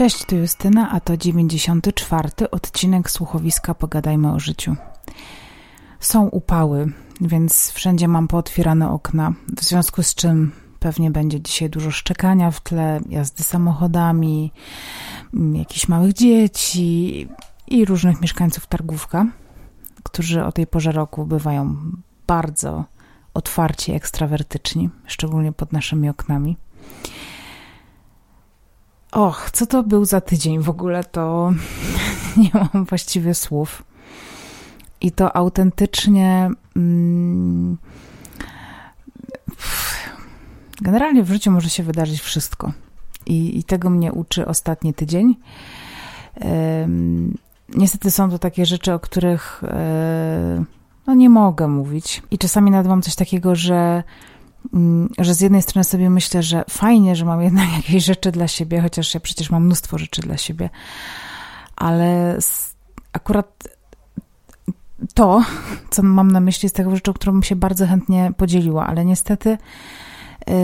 Cześć, tu Justyna, a to 94. odcinek słuchowiska Pogadajmy o życiu. Są upały, więc wszędzie mam pootwierane okna, w związku z czym pewnie będzie dzisiaj dużo szczekania w tle, jazdy samochodami, jakichś małych dzieci i różnych mieszkańców Targówka, którzy o tej porze roku bywają bardzo otwarci, ekstrawertyczni, szczególnie pod naszymi oknami. Och, co to był za tydzień w ogóle, to nie mam właściwie słów. I to autentycznie. Mm, generalnie w życiu może się wydarzyć wszystko. I, i tego mnie uczy ostatni tydzień. Niestety są to takie rzeczy, o których e, no, nie mogę mówić. I czasami nawet coś takiego, że że z jednej strony sobie myślę, że fajnie, że mam jednak jakieś rzeczy dla siebie, chociaż ja przecież mam mnóstwo rzeczy dla siebie, ale akurat to, co mam na myśli, jest taką rzeczą, którą bym się bardzo chętnie podzieliła, ale niestety, yy,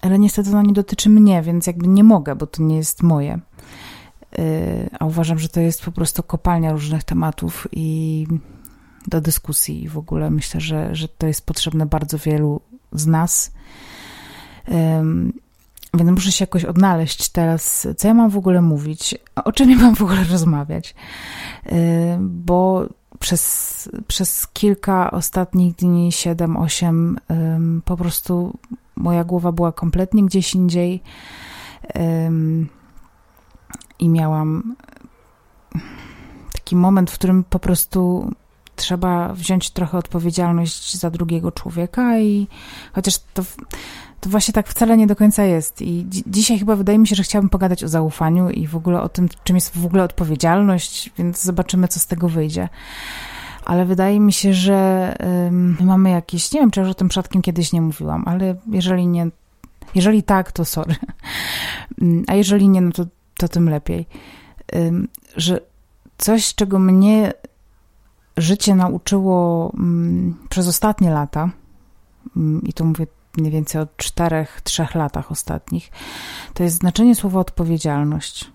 ale niestety ona nie dotyczy mnie, więc jakby nie mogę, bo to nie jest moje. Yy, a uważam, że to jest po prostu kopalnia różnych tematów i do dyskusji i w ogóle myślę, że, że to jest potrzebne bardzo wielu z nas. Um, więc muszę się jakoś odnaleźć teraz, co ja mam w ogóle mówić, o czym ja mam w ogóle rozmawiać, bo przez, przez kilka ostatnich dni, 7-8, po prostu moja głowa była kompletnie gdzieś indziej i miałam taki moment, w którym po prostu trzeba wziąć trochę odpowiedzialność za drugiego człowieka i chociaż to, to właśnie tak wcale nie do końca jest. I dzi dzisiaj chyba wydaje mi się, że chciałabym pogadać o zaufaniu i w ogóle o tym, czym jest w ogóle odpowiedzialność, więc zobaczymy, co z tego wyjdzie. Ale wydaje mi się, że mamy jakieś, nie wiem, czy już o tym przypadkiem kiedyś nie mówiłam, ale jeżeli nie, jeżeli tak, to sorry. A jeżeli nie, no to, to tym lepiej. Że coś, czego mnie życie nauczyło mm, przez ostatnie lata, mm, i tu mówię mniej więcej o czterech, trzech latach ostatnich, to jest znaczenie słowa odpowiedzialność.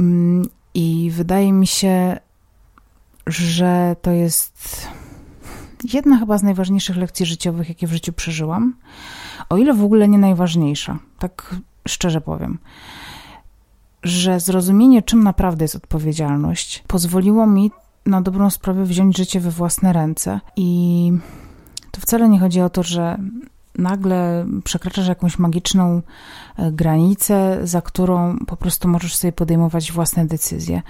Mm, I wydaje mi się, że to jest jedna chyba z najważniejszych lekcji życiowych, jakie w życiu przeżyłam, o ile w ogóle nie najważniejsza, tak szczerze powiem. Że zrozumienie, czym naprawdę jest odpowiedzialność, pozwoliło mi na dobrą sprawę wziąć życie we własne ręce. I to wcale nie chodzi o to, że nagle przekraczasz jakąś magiczną e, granicę, za którą po prostu możesz sobie podejmować własne decyzje.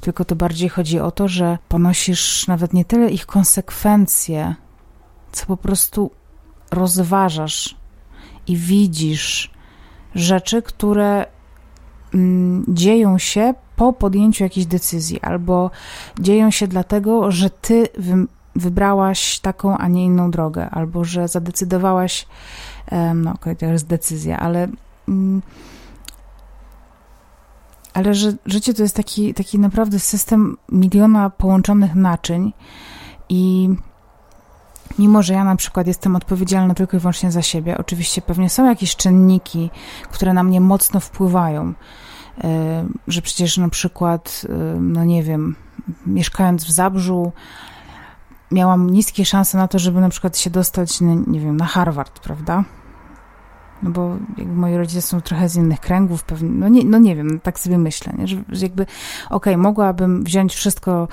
Tylko to bardziej chodzi o to, że ponosisz nawet nie tyle ich konsekwencje, co po prostu rozważasz i widzisz rzeczy, które mm, dzieją się po podjęciu jakiejś decyzji, albo dzieją się dlatego, że ty wy, wybrałaś taką, a nie inną drogę, albo że zadecydowałaś, no okej, okay, to jest decyzja, ale mm, ale że życie to jest taki, taki naprawdę system miliona połączonych naczyń i mimo, że ja na przykład jestem odpowiedzialna tylko i wyłącznie za siebie, oczywiście pewnie są jakieś czynniki, które na mnie mocno wpływają, że przecież na przykład, no nie wiem, mieszkając w Zabrzu, miałam niskie szanse na to, żeby na przykład się dostać, nie wiem, na Harvard, prawda? No bo jakby moi rodzice są trochę z innych kręgów, pewnie, no nie, no nie wiem, tak sobie myślę, nie? że, że jakby, okej, okay, mogłabym wziąć wszystko,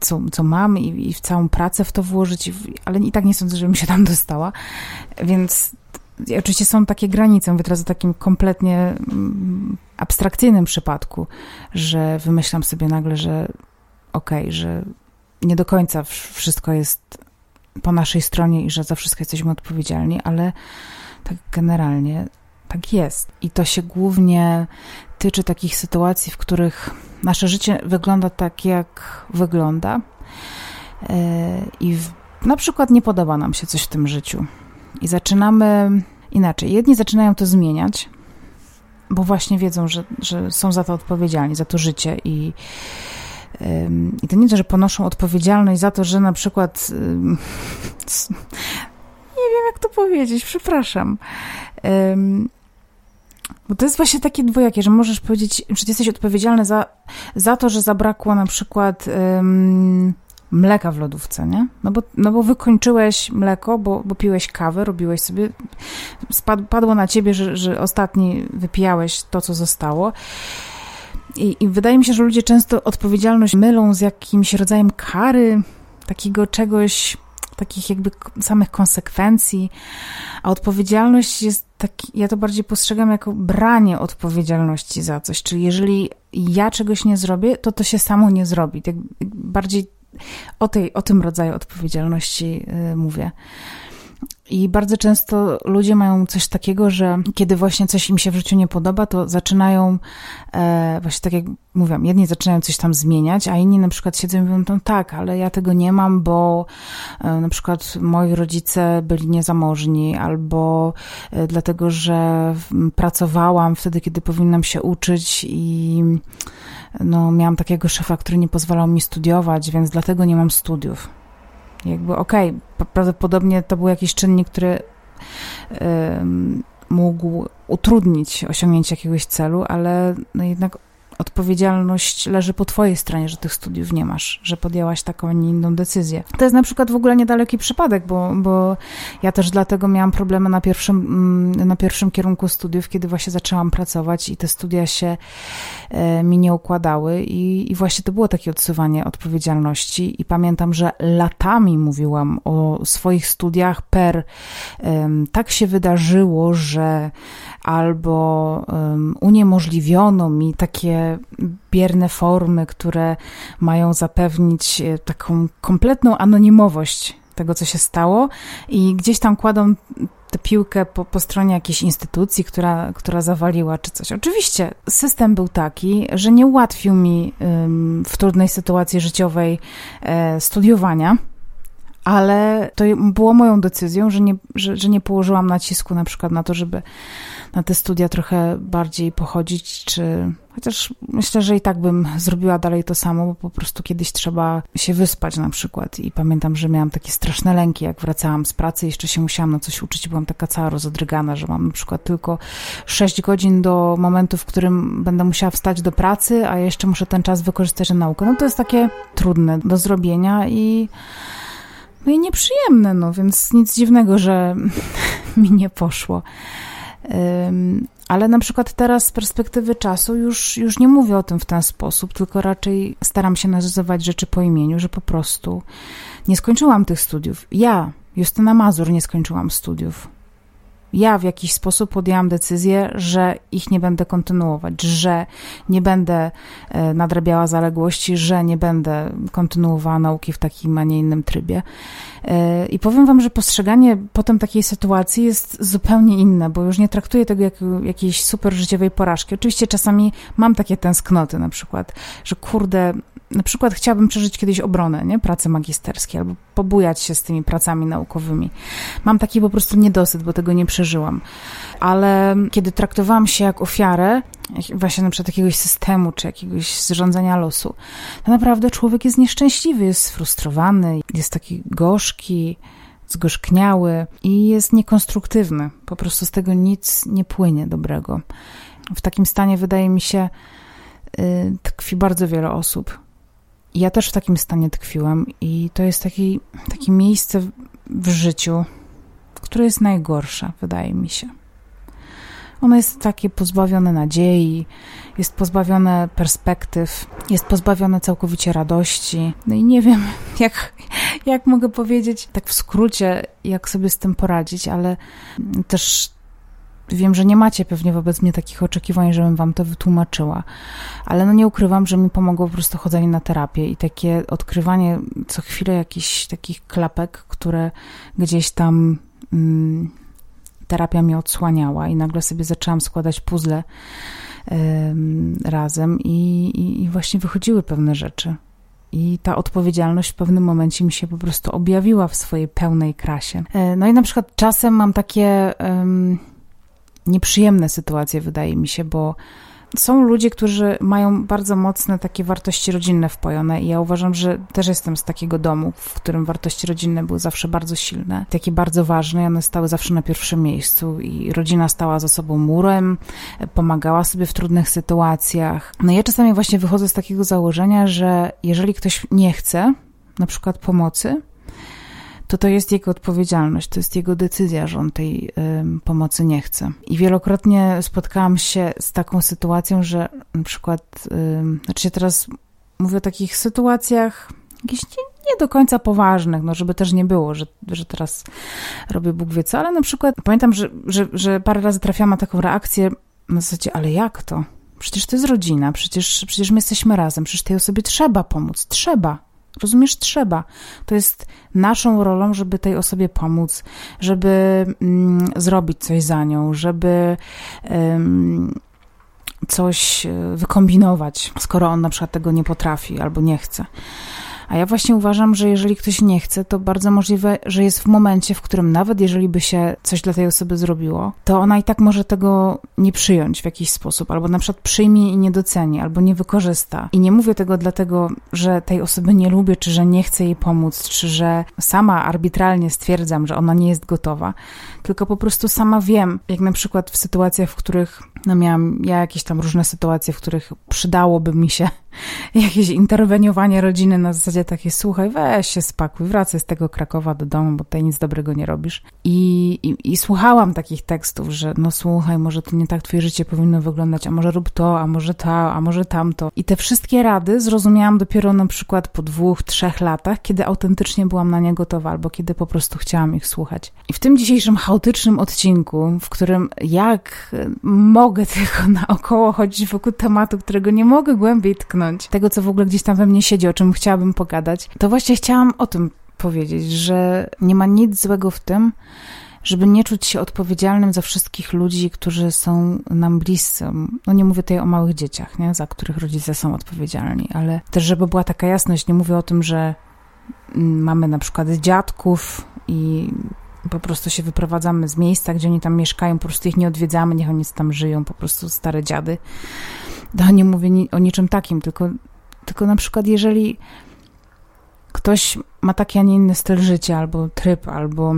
co, co mam i, i w całą pracę w to włożyć, ale i tak nie sądzę, żebym się tam dostała, więc oczywiście są takie granice, mówię teraz o takim kompletnie mm, abstrakcyjnym przypadku, że wymyślam sobie nagle, że okej, okay, że nie do końca wszystko jest po naszej stronie i że za wszystko jesteśmy odpowiedzialni, ale tak generalnie tak jest. I to się głównie tyczy takich sytuacji, w których nasze życie wygląda tak, jak wygląda. E, I w, na przykład nie podoba nam się coś w tym życiu i zaczynamy inaczej. Jedni zaczynają to zmieniać, bo właśnie wiedzą, że, że są za to odpowiedzialni, za to życie i i to nie to, że ponoszą odpowiedzialność za to, że na przykład nie wiem jak to powiedzieć, przepraszam. Bo to jest właśnie takie dwojakie, że możesz powiedzieć, że jesteś odpowiedzialny za, za to, że zabrakło na przykład um, mleka w lodówce, nie? No bo, no bo wykończyłeś mleko, bo, bo piłeś kawę, robiłeś sobie, spad, padło na ciebie, że, że ostatni wypijałeś to, co zostało. I, I wydaje mi się, że ludzie często odpowiedzialność mylą z jakimś rodzajem kary, takiego czegoś, takich jakby samych konsekwencji, a odpowiedzialność jest taki, ja to bardziej postrzegam jako branie odpowiedzialności za coś, czyli jeżeli ja czegoś nie zrobię, to to się samo nie zrobi. Tak bardziej o, tej, o tym rodzaju odpowiedzialności y, mówię. I bardzo często ludzie mają coś takiego, że kiedy właśnie coś im się w życiu nie podoba, to zaczynają, e, właśnie tak jak mówiłam, jedni zaczynają coś tam zmieniać, a inni na przykład siedzą i mówią, no tak, ale ja tego nie mam, bo e, na przykład moi rodzice byli niezamożni, albo e, dlatego, że pracowałam wtedy, kiedy powinnam się uczyć i no, miałam takiego szefa, który nie pozwalał mi studiować, więc dlatego nie mam studiów. Jakby okej, okay, prawdopodobnie to był jakiś czynnik, który mógł utrudnić osiągnięcie jakiegoś celu, ale no jednak odpowiedzialność leży po twojej stronie, że tych studiów nie masz, że podjęłaś taką, a nie inną decyzję. To jest na przykład w ogóle niedaleki przypadek, bo, bo ja też dlatego miałam problemy na pierwszym, mm, na pierwszym kierunku studiów, kiedy właśnie zaczęłam pracować i te studia się e, mi nie układały i, i właśnie to było takie odsuwanie odpowiedzialności i pamiętam, że latami mówiłam o swoich studiach per tak się wydarzyło, że albo um, uniemożliwiono mi takie bierne formy, które mają zapewnić e, taką kompletną anonimowość tego, co się stało, i gdzieś tam kładą tę piłkę po, po stronie jakiejś instytucji, która, która zawaliła czy coś. Oczywiście system był taki, że nie ułatwił mi w trudnej sytuacji życiowej e, studiowania ale to było moją decyzją, że nie, że, że nie położyłam nacisku na przykład na to, żeby na te studia trochę bardziej pochodzić, czy chociaż myślę, że i tak bym zrobiła dalej to samo, bo po prostu kiedyś trzeba się wyspać na przykład i pamiętam, że miałam takie straszne lęki, jak wracałam z pracy, jeszcze się musiałam na coś uczyć, byłam taka cała rozodrygana, że mam na przykład tylko 6 godzin do momentu, w którym będę musiała wstać do pracy, a jeszcze muszę ten czas wykorzystać na naukę. No to jest takie trudne do zrobienia i no i nieprzyjemne, no więc nic dziwnego, że mi nie poszło. Ale na przykład teraz z perspektywy czasu już, już nie mówię o tym w ten sposób, tylko raczej staram się nazywać rzeczy po imieniu, że po prostu nie skończyłam tych studiów. Ja, Justyna Mazur, nie skończyłam studiów ja w jakiś sposób podjęłam decyzję, że ich nie będę kontynuować, że nie będę e, nadrabiała zaległości, że nie będę kontynuowała nauki w takim, a nie innym trybie. E, I powiem wam, że postrzeganie potem takiej sytuacji jest zupełnie inne, bo już nie traktuję tego jak jakiejś super życiowej porażki. Oczywiście czasami mam takie tęsknoty na przykład, że kurde, na przykład chciałabym przeżyć kiedyś obronę, nie? pracy magisterskie, albo pobujać się z tymi pracami naukowymi. Mam taki po prostu niedosyt, bo tego nie przeżyłam. Ale kiedy traktowałam się jak ofiarę, właśnie na przykład jakiegoś systemu, czy jakiegoś zrządzenia losu, to naprawdę człowiek jest nieszczęśliwy, jest sfrustrowany, jest taki gorzki, zgorzkniały i jest niekonstruktywny. Po prostu z tego nic nie płynie dobrego. W takim stanie wydaje mi się, y, tkwi bardzo wiele osób ja też w takim stanie tkwiłam i to jest taki, takie miejsce w życiu, które jest najgorsze, wydaje mi się. Ono jest takie pozbawione nadziei, jest pozbawione perspektyw, jest pozbawione całkowicie radości. No i nie wiem, jak, jak mogę powiedzieć, tak w skrócie, jak sobie z tym poradzić, ale też Wiem, że nie macie pewnie wobec mnie takich oczekiwań, żebym wam to wytłumaczyła, ale no nie ukrywam, że mi pomogło po prostu chodzenie na terapię i takie odkrywanie co chwilę jakichś takich klapek, które gdzieś tam mm, terapia mi odsłaniała i nagle sobie zaczęłam składać puzzle razem i, i, i właśnie wychodziły pewne rzeczy. I ta odpowiedzialność w pewnym momencie mi się po prostu objawiła w swojej pełnej krasie. E, no i na przykład czasem mam takie nieprzyjemne sytuacje, wydaje mi się, bo są ludzie, którzy mają bardzo mocne takie wartości rodzinne wpojone i ja uważam, że też jestem z takiego domu, w którym wartości rodzinne były zawsze bardzo silne, takie bardzo ważne one stały zawsze na pierwszym miejscu i rodzina stała za sobą murem, pomagała sobie w trudnych sytuacjach. No ja czasami właśnie wychodzę z takiego założenia, że jeżeli ktoś nie chce na przykład pomocy, to to jest jego odpowiedzialność, to jest jego decyzja, że on tej y, pomocy nie chce. I wielokrotnie spotkałam się z taką sytuacją, że na przykład, y, znaczy teraz mówię o takich sytuacjach jakichś nie, do końca poważnych, no żeby też nie było, że, że teraz robię Bóg wie co, ale na przykład pamiętam, że, że, że parę razy trafiłam na taką reakcję na zasadzie, ale jak to? Przecież to jest rodzina, przecież, przecież my jesteśmy razem, przecież tej osobie trzeba pomóc, trzeba. Rozumiesz, trzeba. To jest naszą rolą, żeby tej osobie pomóc, żeby mm, zrobić coś za nią, żeby coś e, wykombinować, skoro on na przykład tego nie potrafi albo nie chce. A ja właśnie uważam, że jeżeli ktoś nie chce, to bardzo możliwe, że jest w momencie, w którym nawet jeżeli by się coś dla tej osoby zrobiło, to ona i tak może tego nie przyjąć w jakiś sposób, albo na przykład przyjmie i nie doceni, albo nie wykorzysta. I nie mówię tego dlatego, że tej osoby nie lubię, czy że nie chcę jej pomóc, czy że sama arbitralnie stwierdzam, że ona nie jest gotowa, tylko po prostu sama wiem, jak na przykład w sytuacjach, w których no miałam ja jakieś tam różne sytuacje, w których przydałoby mi się jakieś interweniowanie rodziny na zasadzie takie, słuchaj, weź się spakuj, wracaj z tego Krakowa do domu, bo tutaj nic dobrego nie robisz. I, i, i słuchałam takich tekstów, że no słuchaj, może to nie tak twoje życie powinno wyglądać, a może rób to, a może to, a może tamto. I te wszystkie rady zrozumiałam dopiero na przykład po dwóch, trzech latach, kiedy autentycznie byłam na nie gotowa, albo kiedy po prostu chciałam ich słuchać. I w tym dzisiejszym chaotycznym odcinku, w którym jak mogę tylko naokoło chodzić wokół tematu, którego nie mogę głębiej tknąć, tego, co w ogóle gdzieś tam we mnie siedzi, o czym chciałabym pogadać, to właśnie chciałam o tym powiedzieć, że nie ma nic złego w tym, żeby nie czuć się odpowiedzialnym za wszystkich ludzi, którzy są nam bliscy. No nie mówię tutaj o małych dzieciach, nie? za których rodzice są odpowiedzialni, ale też, żeby była taka jasność, nie mówię o tym, że mamy na przykład dziadków i po prostu się wyprowadzamy z miejsca, gdzie oni tam mieszkają, po prostu ich nie odwiedzamy, niech oni tam żyją, po prostu stare dziady. To nie mówię o niczym takim, tylko, tylko na przykład jeżeli ktoś ma taki, a nie inny styl życia, albo tryb, albo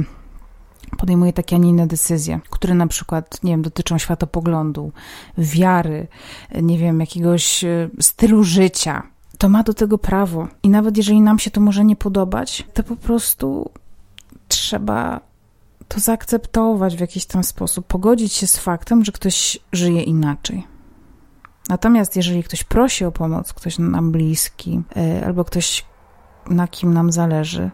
podejmuje takie, a nie inne decyzje, które na przykład, nie wiem, dotyczą światopoglądu, wiary, nie wiem, jakiegoś e, stylu życia, to ma do tego prawo. I nawet jeżeli nam się to może nie podobać, to po prostu trzeba to zaakceptować w jakiś tam sposób, pogodzić się z faktem, że ktoś żyje inaczej. Natomiast jeżeli ktoś prosi o pomoc, ktoś nam bliski, e, albo ktoś, na kim nam zależy,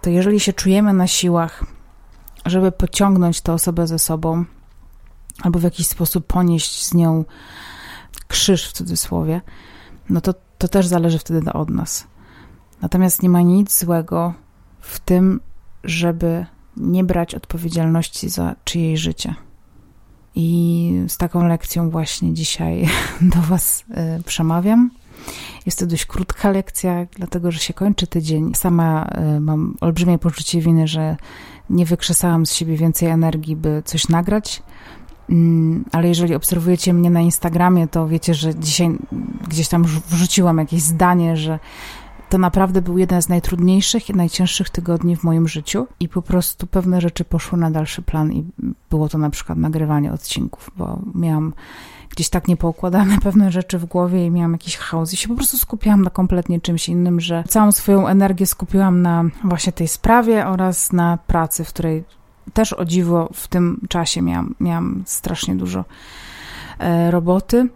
to jeżeli się czujemy na siłach, żeby pociągnąć tę osobę ze sobą, albo w jakiś sposób ponieść z nią krzyż w cudzysłowie, no to, to też zależy wtedy od nas. Natomiast nie ma nic złego w tym, żeby nie brać odpowiedzialności za czyjeś życie. I z taką lekcją właśnie dzisiaj do Was y, przemawiam. Jest to dość krótka lekcja, dlatego że się kończy tydzień. Sama y, mam olbrzymie poczucie winy, że nie wykrzesałam z siebie więcej energii, by coś nagrać. Mm, ale jeżeli obserwujecie mnie na Instagramie, to wiecie, że dzisiaj gdzieś tam wrzuciłam jakieś zdanie, że to naprawdę był jeden z najtrudniejszych i najcięższych tygodni w moim życiu i po prostu pewne rzeczy poszły na dalszy plan i było to na przykład nagrywanie odcinków, bo miałam gdzieś tak niepoukładane pewne rzeczy w głowie i miałam jakiś chaos i się po prostu skupiałam na kompletnie czymś innym, że całą swoją energię skupiłam na właśnie tej sprawie oraz na pracy, w której też o dziwo w tym czasie miałam, miałam strasznie dużo e, roboty.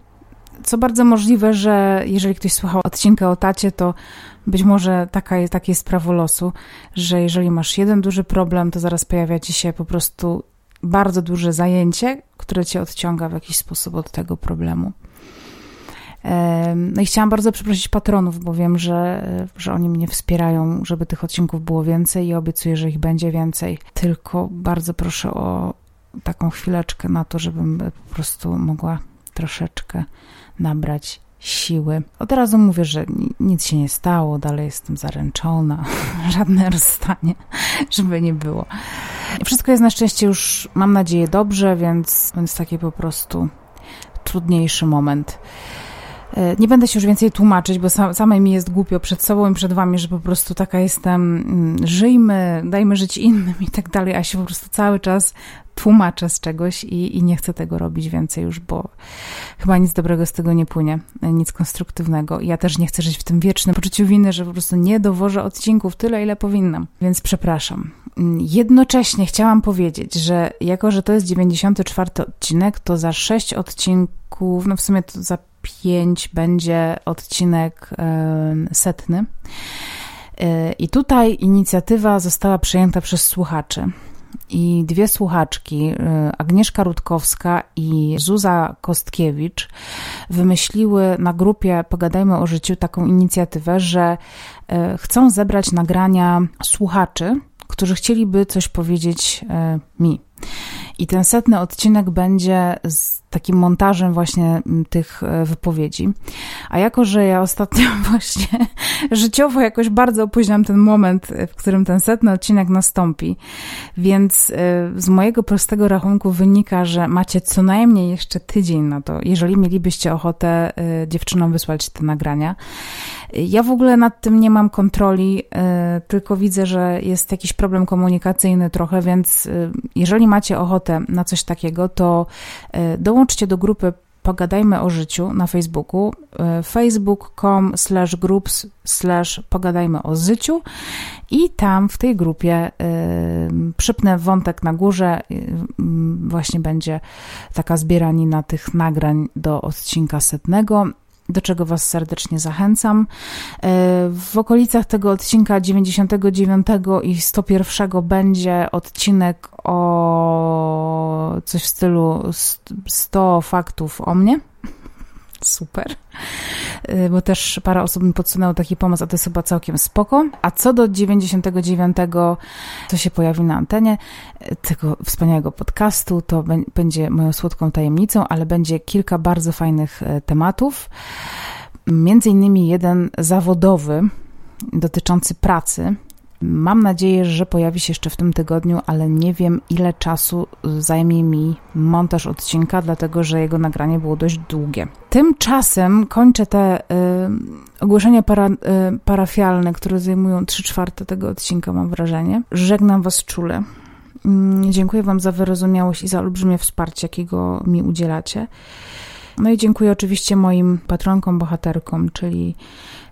Co bardzo możliwe, że jeżeli ktoś słuchał odcinka o tacie, to być może taka jest, takie jest prawo losu, że jeżeli masz jeden duży problem, to zaraz pojawia ci się po prostu bardzo duże zajęcie, które cię odciąga w jakiś sposób od tego problemu. No i chciałam bardzo przeprosić patronów, bo wiem, że, że oni mnie wspierają, żeby tych odcinków było więcej i obiecuję, że ich będzie więcej. Tylko bardzo proszę o taką chwileczkę na to, żebym po prostu mogła troszeczkę nabrać siły. Od razu mówię, że nic się nie stało, dalej jestem zaręczona, żadne rozstanie, żeby nie było. Wszystko jest na szczęście już, mam nadzieję, dobrze, więc, więc takie po prostu trudniejszy moment. E, nie będę się już więcej tłumaczyć, bo samej mi jest głupio przed sobą i przed wami, że po prostu taka jestem, mm, żyjmy, dajmy żyć innym i tak dalej, a się po prostu cały czas tłumaczę z czegoś i, i nie chcę tego robić więcej już, bo chyba nic dobrego z tego nie płynie, nic konstruktywnego. Ja też nie chcę żyć w tym wiecznym poczuciu winy, że po prostu nie dowożę odcinków tyle, ile powinnam, więc przepraszam. Jednocześnie chciałam powiedzieć, że jako, że to jest 94 odcinek, to za 6 odcinków, no w sumie to za 5 będzie odcinek setny. E, I tutaj inicjatywa została przejęta przez słuchaczy. I dwie słuchaczki, e, Agnieszka Rutkowska i Zuza Kostkiewicz, wymyśliły na grupie Pogadajmy o życiu taką inicjatywę, że e, chcą zebrać nagrania słuchaczy, którzy chcieliby coś powiedzieć mi. I ten setny odcinek będzie z takim montażem właśnie tych e, wypowiedzi. A jako, że ja ostatnio właśnie życiowo jakoś bardzo opóźniam ten moment, w którym ten setny odcinek nastąpi, więc e, z mojego prostego rachunku wynika, że macie co najmniej jeszcze tydzień na to, jeżeli mielibyście ochotę e, dziewczynom wysłać te nagrania. Ja w ogóle nad tym nie mam kontroli, tylko widzę, że jest jakiś problem komunikacyjny trochę, więc jeżeli macie ochotę na coś takiego, to dołączcie do grupy Pogadajmy o życiu na Facebooku e, facebook.com slash groups slash pogadajmy o życiu i tam w tej grupie y, przypnę wątek na górze y, właśnie będzie taka zbieranina tych nagrań do odcinka setnego do czego Was serdecznie zachęcam. E, w okolicach tego odcinka 99 i 101 będzie odcinek o coś w stylu 100 faktów o mnie. Super. Y, bo też parę osób mi podsunęło taki pomysł, a to jest chyba całkiem spoko. A co do 99, co się pojawi na antenie y, tego wspaniałego podcastu, to będzie moją słodką tajemnicą, ale będzie kilka bardzo fajnych y, tematów. Między innymi jeden zawodowy dotyczący pracy, Mam nadzieję, że pojawi się jeszcze w tym tygodniu, ale nie wiem, ile czasu zajmie mi montaż odcinka, dlatego że jego nagranie było dość długie. Tymczasem kończę te y, ogłoszenia para, y, parafialne, które zajmują 3 czwarte tego odcinka, mam wrażenie. Żegnam Was czule. Y, dziękuję Wam za wyrozumiałość i za olbrzymie wsparcie, jakiego mi udzielacie. No i dziękuję oczywiście moim patronkom, bohaterkom, czyli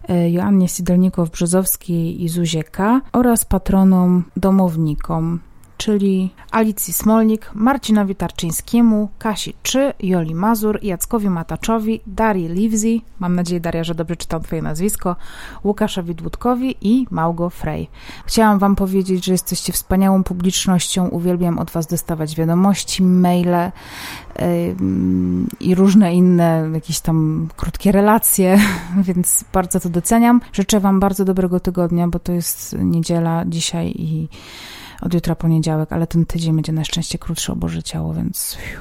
E, Joannie Sidelnikow-Brzozowskiej i Zuzie K. oraz patronom domownikom czyli Alicji Smolnik, Marcinowi Tarczyńskiemu, Kasi Czy, Joli Mazur, Jackowi Mataczowi, Darii Livzi, mam nadzieję Daria, że dobrze czytam twoje nazwisko, Łukaszowi Dłudkowi i Małgo Frey. Chciałam wam powiedzieć, że jesteście wspaniałą publicznością, uwielbiam od was dostawać wiadomości, maile yy, i różne inne jakieś tam krótkie relacje, więc bardzo to doceniam. Życzę wam bardzo dobrego tygodnia, bo to jest niedziela dzisiaj i od jutra poniedziałek, ale ten tydzień będzie na szczęście krótszy o Boże Ciało, więc fiu,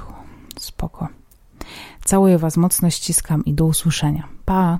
spoko. Całuję Was mocno, ściskam i do usłyszenia. Pa!